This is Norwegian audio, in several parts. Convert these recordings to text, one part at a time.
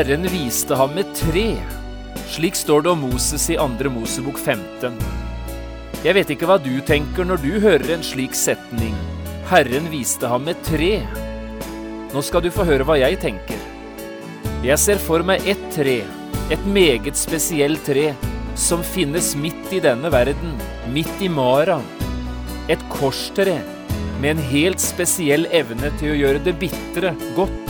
Herren viste ham med tre. Slik står det om Moses i 2. Mosebok 15. Jeg vet ikke hva du tenker når du hører en slik setning. Herren viste ham med tre. Nå skal du få høre hva jeg tenker. Jeg ser for meg ett tre, et meget spesielt tre, som finnes midt i denne verden, midt i Mara. Et korstre med en helt spesiell evne til å gjøre det bitre godt.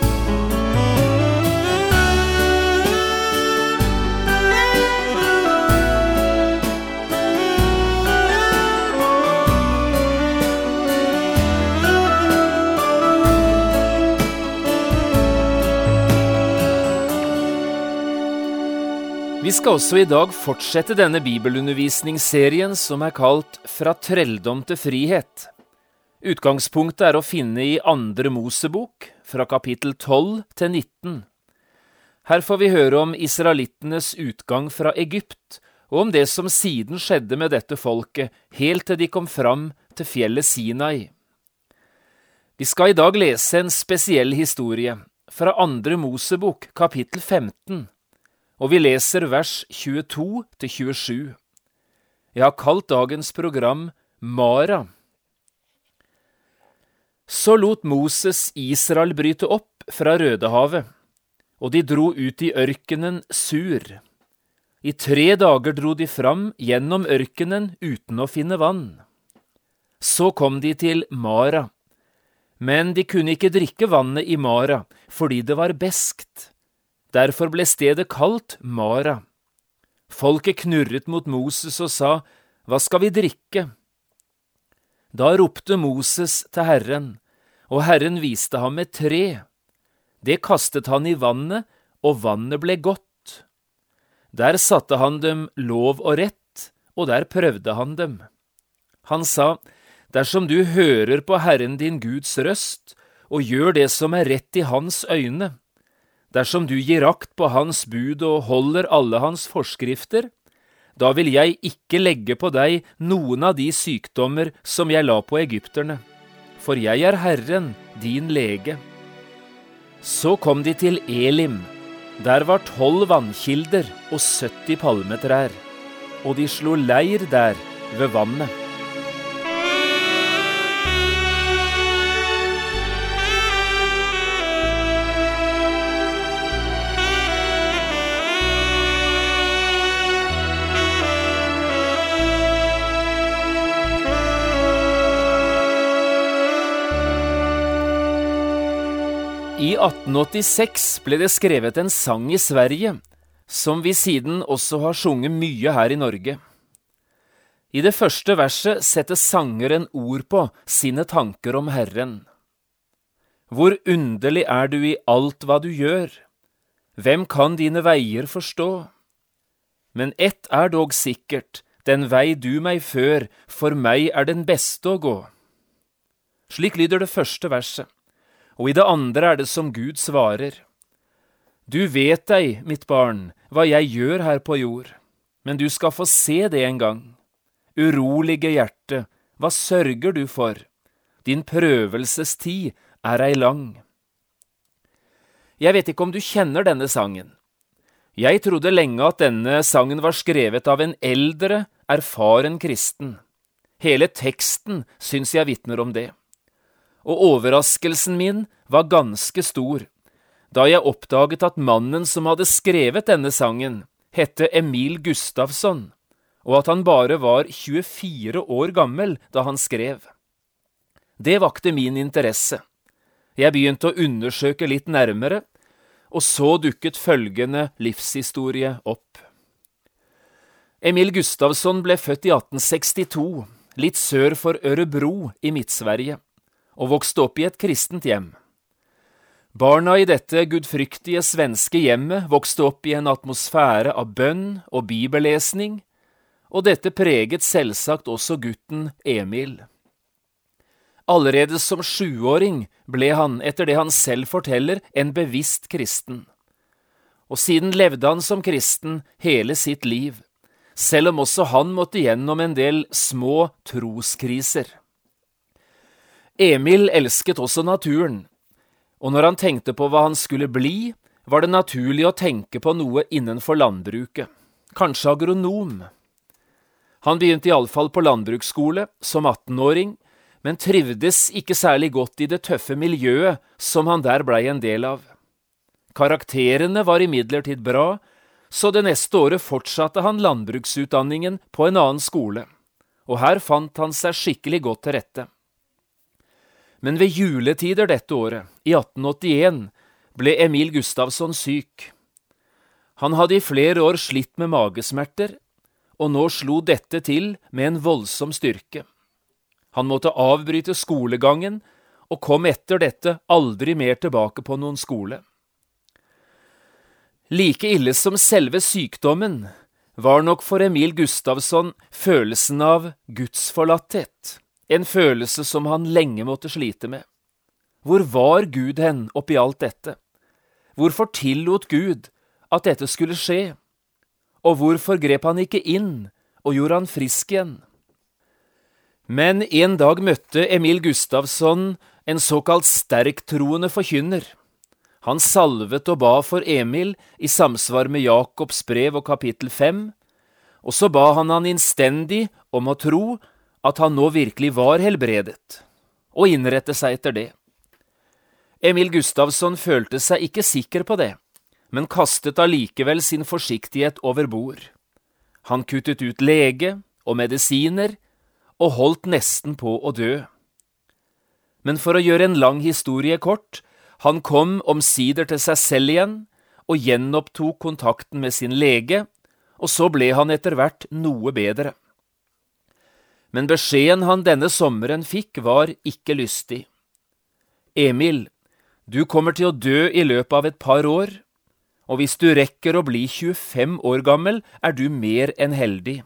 Vi skal også i dag fortsette denne bibelundervisningsserien som er kalt Fra trelldom til frihet. Utgangspunktet er å finne i Andre Mosebok, fra kapittel 12 til 19. Her får vi høre om israelittenes utgang fra Egypt, og om det som siden skjedde med dette folket, helt til de kom fram til fjellet Sinai. Vi skal i dag lese en spesiell historie fra Andre Mosebok, kapittel 15 og vi leser vers 22 til 27. Jeg har kalt dagens program Mara. Så lot Moses Israel bryte opp fra Rødehavet, og de dro ut i ørkenen Sur. I tre dager dro de fram gjennom ørkenen uten å finne vann. Så kom de til Mara, men de kunne ikke drikke vannet i Mara fordi det var beskt. Derfor ble stedet kalt Mara. Folket knurret mot Moses og sa, Hva skal vi drikke? Da ropte Moses til Herren, og Herren viste ham et tre. Det kastet han i vannet, og vannet ble godt. Der satte han dem lov og rett, og der prøvde han dem. Han sa, Dersom du hører på Herren din Guds røst, og gjør det som er rett i hans øyne, Dersom du gir akt på Hans bud og holder alle Hans forskrifter, da vil jeg ikke legge på deg noen av de sykdommer som jeg la på egypterne, for jeg er Herren, din lege. Så kom de til Elim. Der var tolv vannkilder og 70 palmetrær, og de slo leir der ved vannet. I 1886 ble det skrevet en sang i Sverige, som vi siden også har sunget mye her i Norge. I det første verset setter sangeren ord på sine tanker om Herren. Hvor underlig er du i alt hva du gjør, hvem kan dine veier forstå? Men ett er dog sikkert, den vei du meg før, for meg er den beste å gå. Slik lyder det første verset og i det andre er det som Gud svarer. Du vet deg, mitt barn, hva jeg gjør her på jord, men du skal få se det en gang. Urolige hjerte, hva sørger du for? Din prøvelsestid er ei lang. Jeg vet ikke om du kjenner denne sangen. Jeg trodde lenge at denne sangen var skrevet av en eldre, erfaren kristen. Hele teksten syns jeg vitner om det og overraskelsen min var ganske stor da jeg oppdaget at mannen som hadde skrevet denne sangen, hette Emil Gustavsson, og at han bare var 24 år gammel da han skrev. Det vakte min interesse. Jeg begynte å undersøke litt nærmere, og så dukket følgende livshistorie opp. Emil Gustavsson ble født i 1862, litt sør for Ørebro i Midt-Sverige og vokste opp i et kristent hjem. Barna i dette gudfryktige svenske hjemmet vokste opp i en atmosfære av bønn og bibellesning, og dette preget selvsagt også gutten Emil. Allerede som sjuåring ble han, etter det han selv forteller, en bevisst kristen. Og siden levde han som kristen hele sitt liv, selv om også han måtte gjennom en del små troskriser. Emil elsket også naturen, og når han tenkte på hva han skulle bli, var det naturlig å tenke på noe innenfor landbruket, kanskje agronom. Han begynte iallfall på landbruksskole som 18-åring, men trivdes ikke særlig godt i det tøffe miljøet som han der blei en del av. Karakterene var imidlertid bra, så det neste året fortsatte han landbruksutdanningen på en annen skole, og her fant han seg skikkelig godt til rette. Men ved juletider dette året, i 1881, ble Emil Gustavsson syk. Han hadde i flere år slitt med magesmerter, og nå slo dette til med en voldsom styrke. Han måtte avbryte skolegangen og kom etter dette aldri mer tilbake på noen skole. Like ille som selve sykdommen var nok for Emil Gustavsson følelsen av gudsforlatthet, en følelse som han lenge måtte slite med. Hvor var Gud hen oppi alt dette? Hvorfor tillot Gud at dette skulle skje? Og hvorfor grep han ikke inn og gjorde han frisk igjen? Men en dag møtte Emil Gustavsson en såkalt sterktroende forkynner. Han salvet og ba for Emil i samsvar med Jakobs brev og kapittel fem, og så ba han han innstendig om å tro at han nå virkelig var helbredet, og innrette seg etter det. Emil Gustavsson følte seg ikke sikker på det, men kastet allikevel sin forsiktighet over bord. Han kuttet ut lege og medisiner, og holdt nesten på å dø. Men for å gjøre en lang historie kort, han kom omsider til seg selv igjen og gjenopptok kontakten med sin lege, og så ble han etter hvert noe bedre. Men beskjeden han denne sommeren fikk, var ikke lystig. Emil, du kommer til å dø i løpet av et par år, og hvis du rekker å bli 25 år gammel, er du mer enn heldig.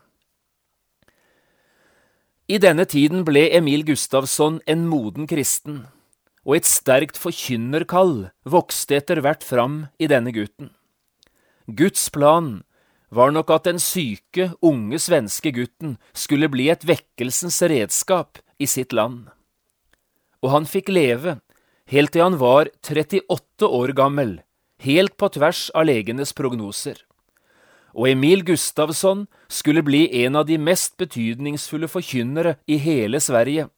I denne tiden ble Emil Gustavsson en moden kristen, og et sterkt forkynnerkall vokste etter hvert fram i denne gutten. Guds plan var nok at den syke, unge svenske gutten skulle bli et vekkelsens redskap i sitt land. Og han fikk leve helt til han var 38 år gammel, helt på tvers av legenes prognoser og Emil Gustavsson skulle bli en av de mest betydningsfulle forkynnere i hele Sverige.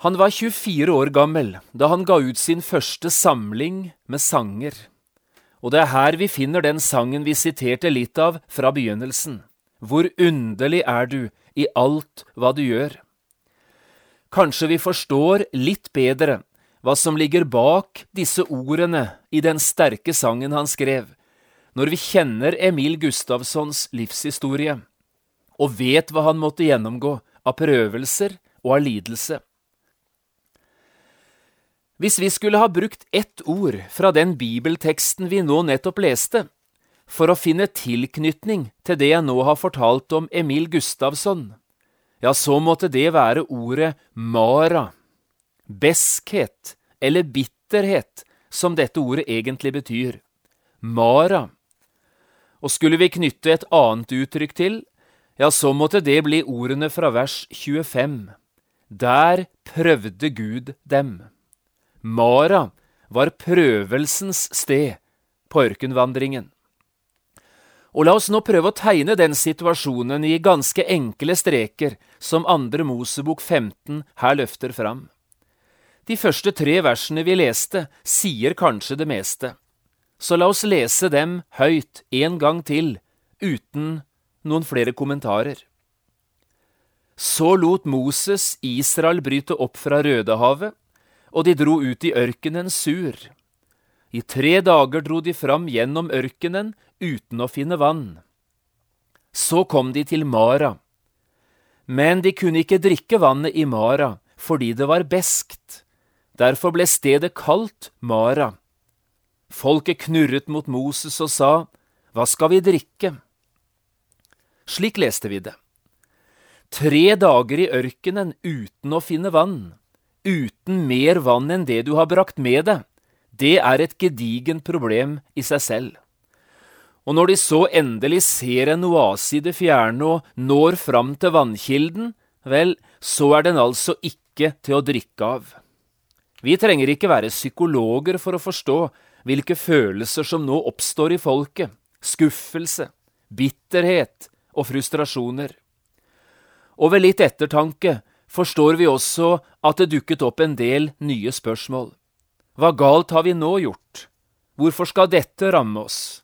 Han var 24 år gammel da han ga ut sin første samling med sanger, og det er her vi finner den sangen vi siterte litt av fra begynnelsen. Hvor underlig er du i alt hva du gjør. Kanskje vi forstår litt bedre hva som ligger bak disse ordene i den sterke sangen han skrev, når vi kjenner Emil Gustavssons livshistorie og vet hva han måtte gjennomgå av prøvelser og av lidelse. Hvis vi skulle ha brukt ett ord fra den bibelteksten vi nå nettopp leste, for å finne tilknytning til det jeg nå har fortalt om Emil Gustavsson, ja, så måtte det være ordet mara, beskhet eller bitterhet, som dette ordet egentlig betyr. Mara og skulle vi knytte et annet uttrykk til, ja, så måtte det bli ordene fra vers 25. Der prøvde Gud dem. Mara var prøvelsens sted på ørkenvandringen. Og la oss nå prøve å tegne den situasjonen i ganske enkle streker som andre Mosebok 15 her løfter fram. De første tre versene vi leste, sier kanskje det meste så la oss lese dem høyt en gang til, uten noen flere kommentarer. Så lot Moses Israel bryte opp fra Rødehavet, og de dro ut i ørkenen sur. I tre dager dro de fram gjennom ørkenen uten å finne vann. Så kom de til Mara. Men de kunne ikke drikke vannet i Mara fordi det var beskt, Derfor ble stedet kalt Mara. Folket knurret mot Moses og sa, Hva skal vi drikke? Slik leste vi det. Tre dager i ørkenen uten å finne vann, uten mer vann enn det du har brakt med deg, det er et gedigent problem i seg selv. Og når de så endelig ser en oase i det fjerne og når fram til vannkilden, vel, så er den altså ikke til å drikke av. Vi trenger ikke være psykologer for å forstå hvilke følelser som nå oppstår i folket, skuffelse, bitterhet og frustrasjoner. Og ved litt ettertanke forstår vi også at det dukket opp en del nye spørsmål. Hva galt har vi nå gjort? Hvorfor skal dette ramme oss?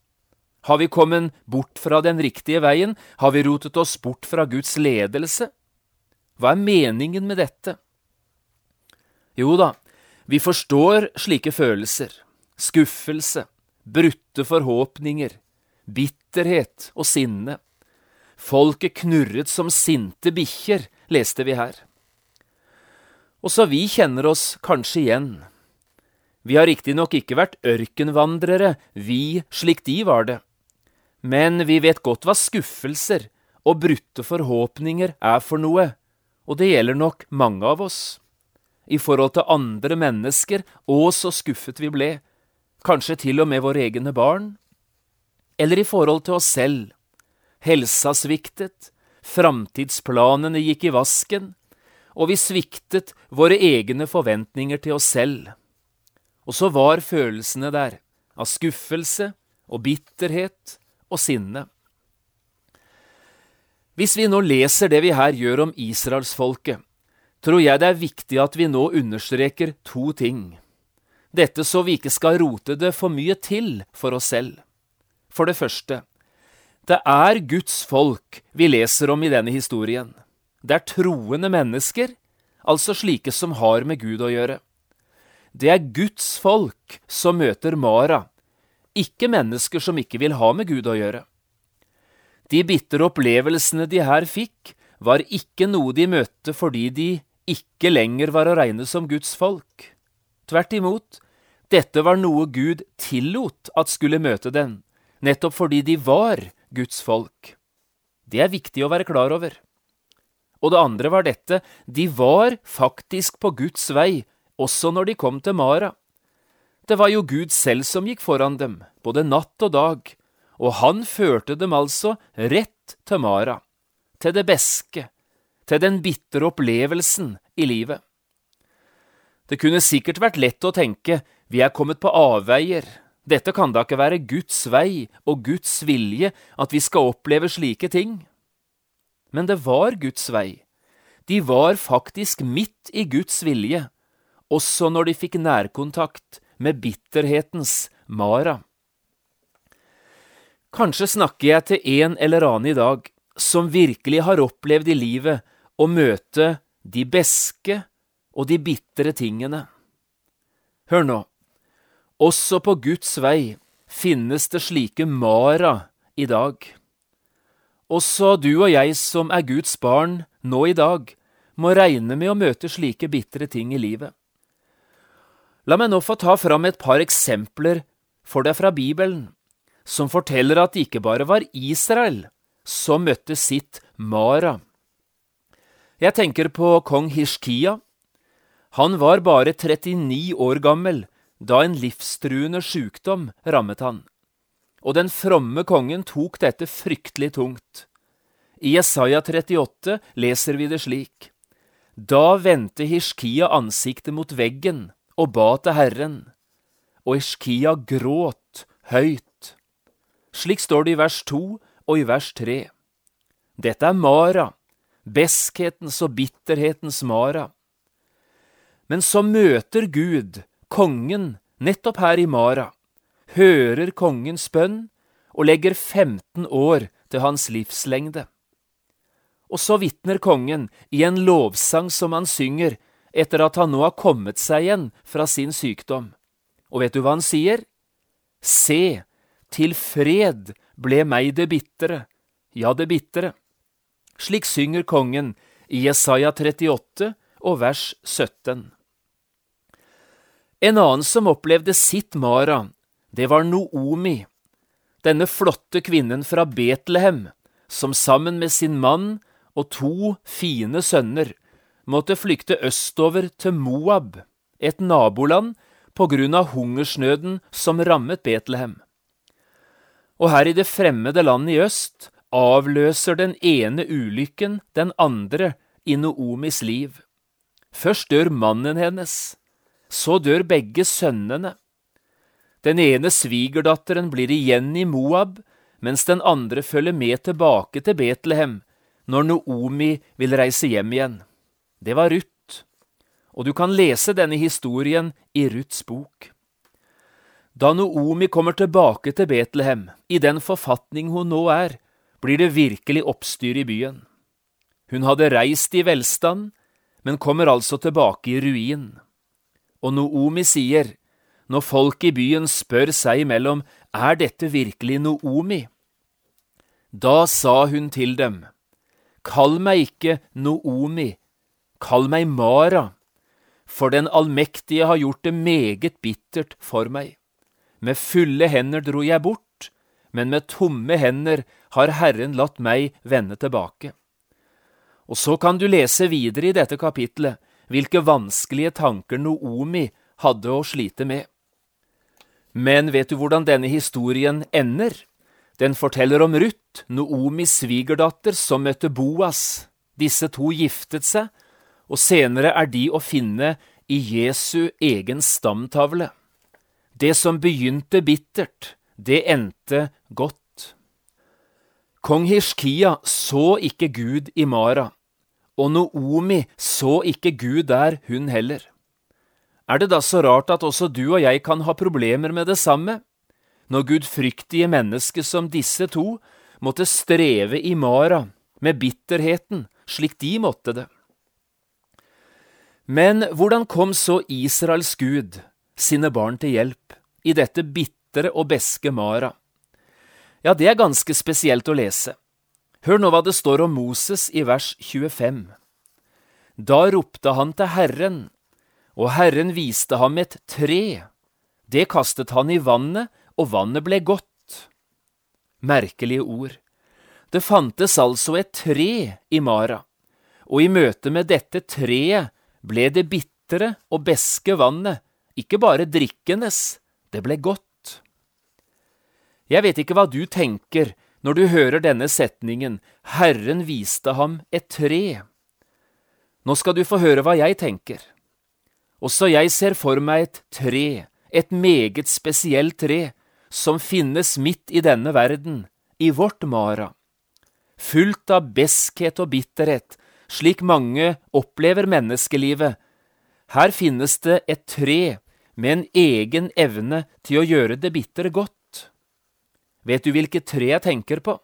Har vi kommet bort fra den riktige veien? Har vi rotet oss bort fra Guds ledelse? Hva er meningen med dette? Jo da, vi forstår slike følelser. Skuffelse, brutte forhåpninger, bitterhet og sinne. Folket knurret som sinte bikkjer, leste vi her. Også vi kjenner oss kanskje igjen. Vi har riktignok ikke vært ørkenvandrere, vi slik de var det. Men vi vet godt hva skuffelser og brutte forhåpninger er for noe, og det gjelder nok mange av oss. I forhold til andre mennesker, og så skuffet vi ble, kanskje til og med våre egne barn. Eller i forhold til oss selv. Helsa sviktet, framtidsplanene gikk i vasken, og vi sviktet våre egne forventninger til oss selv. Og så var følelsene der, av skuffelse og bitterhet og sinne. Hvis vi nå leser det vi her gjør om israelsfolket, tror jeg det er viktig at vi nå understreker to ting. Dette så vi ikke skal rote det for mye til for oss selv. For det første, det er Guds folk vi leser om i denne historien. Det er troende mennesker, altså slike som har med Gud å gjøre. Det er Guds folk som møter Mara, ikke mennesker som ikke vil ha med Gud å gjøre. De bitre opplevelsene de her fikk, var ikke noe de møtte fordi de ikke lenger var å regne som Guds folk. Tvert imot, dette var noe Gud tillot at skulle møte dem, nettopp fordi de var Guds folk. Det er viktig å være klar over. Og det andre var dette, de var faktisk på Guds vei, også når de kom til Mara. Det var jo Gud selv som gikk foran dem, både natt og dag, og han førte dem altså rett til Mara, til det beske, til den bitre opplevelsen i livet. Det kunne sikkert vært lett å tenke vi er kommet på avveier, dette kan da ikke være Guds vei og Guds vilje at vi skal oppleve slike ting. Men det var Guds vei. De var faktisk midt i Guds vilje, også når de fikk nærkontakt med bitterhetens Mara. Kanskje snakker jeg til en eller annen i dag som virkelig har opplevd i livet å møte de beske og de bitre tingene. Hør nå, også på Guds vei finnes det slike Mara i dag. Også du og jeg som er Guds barn nå i dag, må regne med å møte slike bitre ting i livet. La meg nå få ta fram et par eksempler for deg fra Bibelen, som forteller at det ikke bare var Israel som møtte sitt Mara. Jeg tenker på kong Hishkia. Han var bare 39 år gammel da en livstruende sykdom rammet han, og den fromme kongen tok dette fryktelig tungt. I Jesaja 38 leser vi det slik. Da vendte Hishkia ansiktet mot veggen og ba til Herren, og Hishkia gråt høyt. Slik står det i vers to og i vers tre. Dette er Mara, beskhetens og bitterhetens Mara. Men så møter Gud kongen nettopp her i Mara, hører kongens bønn og legger 15 år til hans livslengde. Og så vitner kongen i en lovsang som han synger etter at han nå har kommet seg igjen fra sin sykdom. Og vet du hva han sier? Se, til fred ble meg det bitre, ja, det bitre. Slik synger kongen i Jesaja 38 og vers 17. En annen som opplevde sitt Mara, det var Noomi, denne flotte kvinnen fra Betlehem, som sammen med sin mann og to fine sønner måtte flykte østover til Moab, et naboland, på grunn av hungersnøden som rammet Betlehem. Og her i det fremmede landet i øst avløser den ene ulykken den andre i Noomis liv. Først dør mannen hennes, så dør begge sønnene. Den ene svigerdatteren blir igjen i Moab, mens den andre følger med tilbake til Betlehem når Noomi vil reise hjem igjen. Det var Ruth, og du kan lese denne historien i Ruths bok. Da Noomi kommer tilbake til Betlehem, i den forfatning hun nå er, blir det virkelig oppstyr i byen. Hun hadde reist i velstand, men kommer altså tilbake i ruin. Og Noomi sier, når folk i byen spør seg imellom er dette virkelig Noomi, da sa hun til dem, Kall meg ikke Noomi, kall meg Mara, for den allmektige har gjort det meget bittert for meg. Med fulle hender dro jeg bort, men med tomme hender har Herren latt meg vende tilbake. Og så kan du lese videre i dette kapitlet hvilke vanskelige tanker Noomi hadde å slite med. Men vet du hvordan denne historien ender? Den forteller om Ruth, Noomis svigerdatter, som møtte Boas. Disse to giftet seg, og senere er de å finne i Jesu egen stamtavle. Det som begynte bittert, det endte godt. Kong Hishkia så ikke Gud i Mara, og Noomi så ikke Gud der, hun heller. Er det da så rart at også du og jeg kan ha problemer med det samme? Når gudfryktige mennesker som disse to måtte streve i Mara med bitterheten, slik de måtte det. Men hvordan kom så Israels Gud sine barn til hjelp i dette bitre og beske Mara? Ja, det er ganske spesielt å lese. Hør nå hva det står om Moses i vers 25. Da ropte han til Herren, og Herren viste ham et tre. Det kastet han i vannet, og vannet ble godt. Merkelige ord. Det fantes altså et tre i Mara, og i møte med dette treet ble det bitre og beske vannet ikke bare drikkenes, det ble godt. Jeg vet ikke hva du tenker når du hører denne setningen Herren viste ham et tre. Nå skal du få høre hva jeg tenker. Også jeg ser for meg et tre, et meget spesielt tre, som finnes midt i denne verden, i vårt Mara. Fullt av beskhet og bitterhet, slik mange opplever menneskelivet. Her finnes det et tre med en egen evne til å gjøre det bitre godt. Vet du hvilket tre jeg tenker på?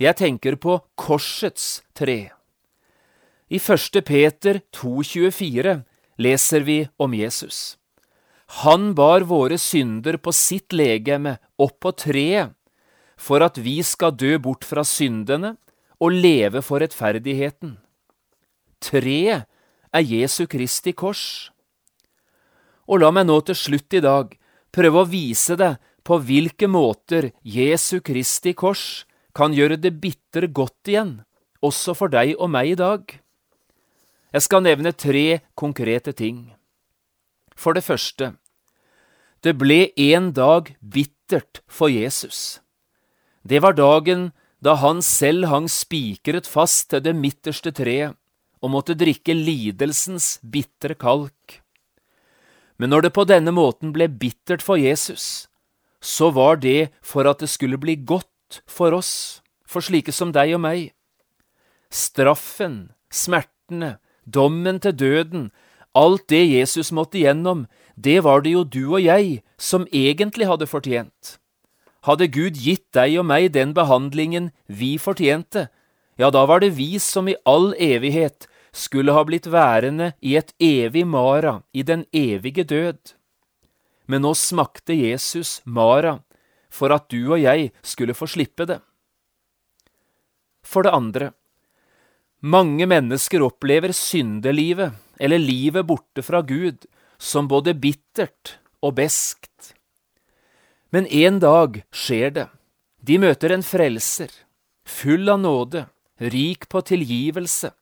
Jeg tenker på korsets tre. I 1. Peter 2,24 leser vi om Jesus. Han bar våre synder på sitt legeme opp på treet, for at vi skal dø bort fra syndene og leve for rettferdigheten. Treet er Jesu Kristi kors. Og la meg nå til slutt i dag prøve å vise deg på hvilke måter Jesu Kristi kors kan gjøre det bitre godt igjen, også for deg og meg i dag. Jeg skal nevne tre konkrete ting. For det første, det ble en dag bittert for Jesus. Det var dagen da han selv hang spikret fast til det midterste treet og måtte drikke lidelsens bitre kalk. Men når det på denne måten ble bittert for Jesus, så var det for at det skulle bli godt for oss, for slike som deg og meg. Straffen, smertene, dommen til døden, alt det Jesus måtte igjennom, det var det jo du og jeg som egentlig hadde fortjent. Hadde Gud gitt deg og meg den behandlingen vi fortjente, ja, da var det vi som i all evighet skulle ha blitt værende i et evig Mara, i den evige død men nå smakte Jesus Mara for at du og jeg skulle få slippe det. For det andre, mange mennesker opplever syndelivet, eller livet borte fra Gud, som både bittert og beskt. Men en dag skjer det. De møter en frelser, full av nåde, rik på tilgivelse.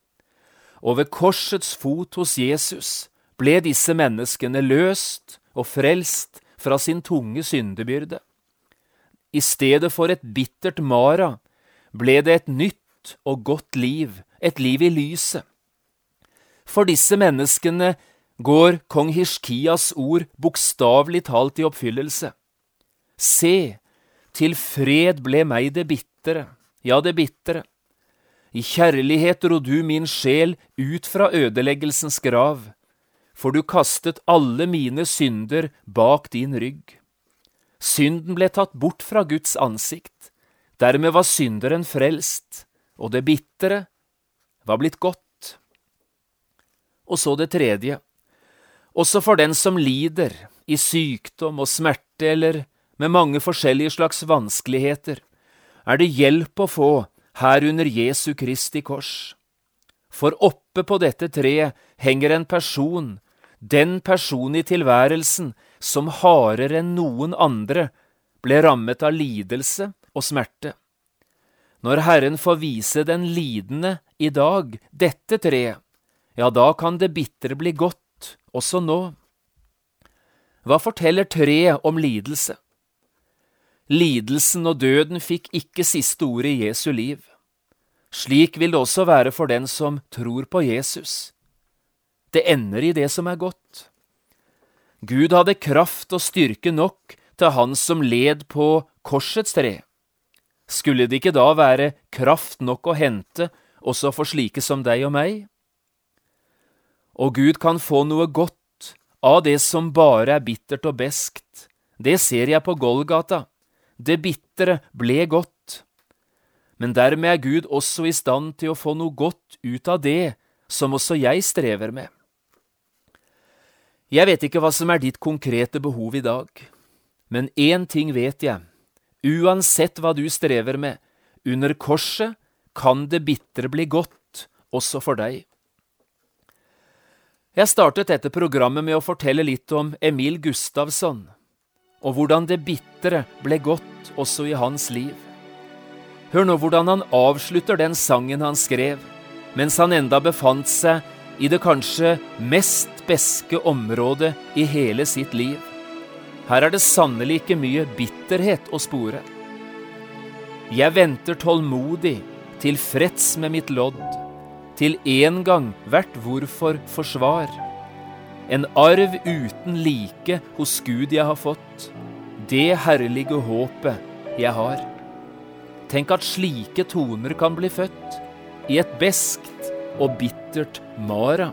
Og ved korsets fot hos Jesus ble disse menneskene løst og frelst fra sin tunge syndebyrde. I stedet for et bittert Mara ble det et nytt og godt liv, et liv i lyset. For disse menneskene går kong Hishkias ord bokstavelig talt i oppfyllelse. Se, til fred ble meg det bitre, ja, det bitre. I kjærlighet dro du min sjel ut fra ødeleggelsens grav, for du kastet alle mine synder bak din rygg. Synden ble tatt bort fra Guds ansikt, dermed var synderen frelst, og det bitre var blitt godt. Og så det tredje. Også for den som lider, i sykdom og smerte eller med mange forskjellige slags vanskeligheter, er det hjelp å få her under Jesu Kristi kors. For oppe på dette treet henger en person, den person i tilværelsen som hardere enn noen andre ble rammet av lidelse og smerte. Når Herren får vise den lidende i dag dette treet, ja, da kan det bitre bli godt også nå. Hva forteller treet om lidelse? Lidelsen og døden fikk ikke siste ordet i Jesu liv. Slik vil det også være for den som tror på Jesus. Det ender i det som er godt. Gud hadde kraft og styrke nok til han som led på korsets tre. Skulle det ikke da være kraft nok å hente også for slike som deg og meg? Og Gud kan få noe godt av det som bare er bittert og beskt. Det ser jeg på Golgata. Det bitre ble godt. Men dermed er Gud også i stand til å få noe godt ut av det som også jeg strever med. Jeg vet ikke hva som er ditt konkrete behov i dag, men én ting vet jeg, uansett hva du strever med, under korset kan det bitre bli godt også for deg. Jeg startet dette programmet med å fortelle litt om Emil Gustavsson, og hvordan det bitre ble godt også i hans liv. Hør nå hvordan han avslutter den sangen han skrev, mens han enda befant seg i det kanskje mest beske området i hele sitt liv. Her er det sannelig ikke mye bitterhet å spore. Jeg venter tålmodig, tilfreds med mitt lodd, til en gang hvert hvorfor forsvar en arv uten like hos Gud jeg har fått, det herlige håpet jeg har. Tenk at slike toner kan bli født i et beskt og bittert Mara.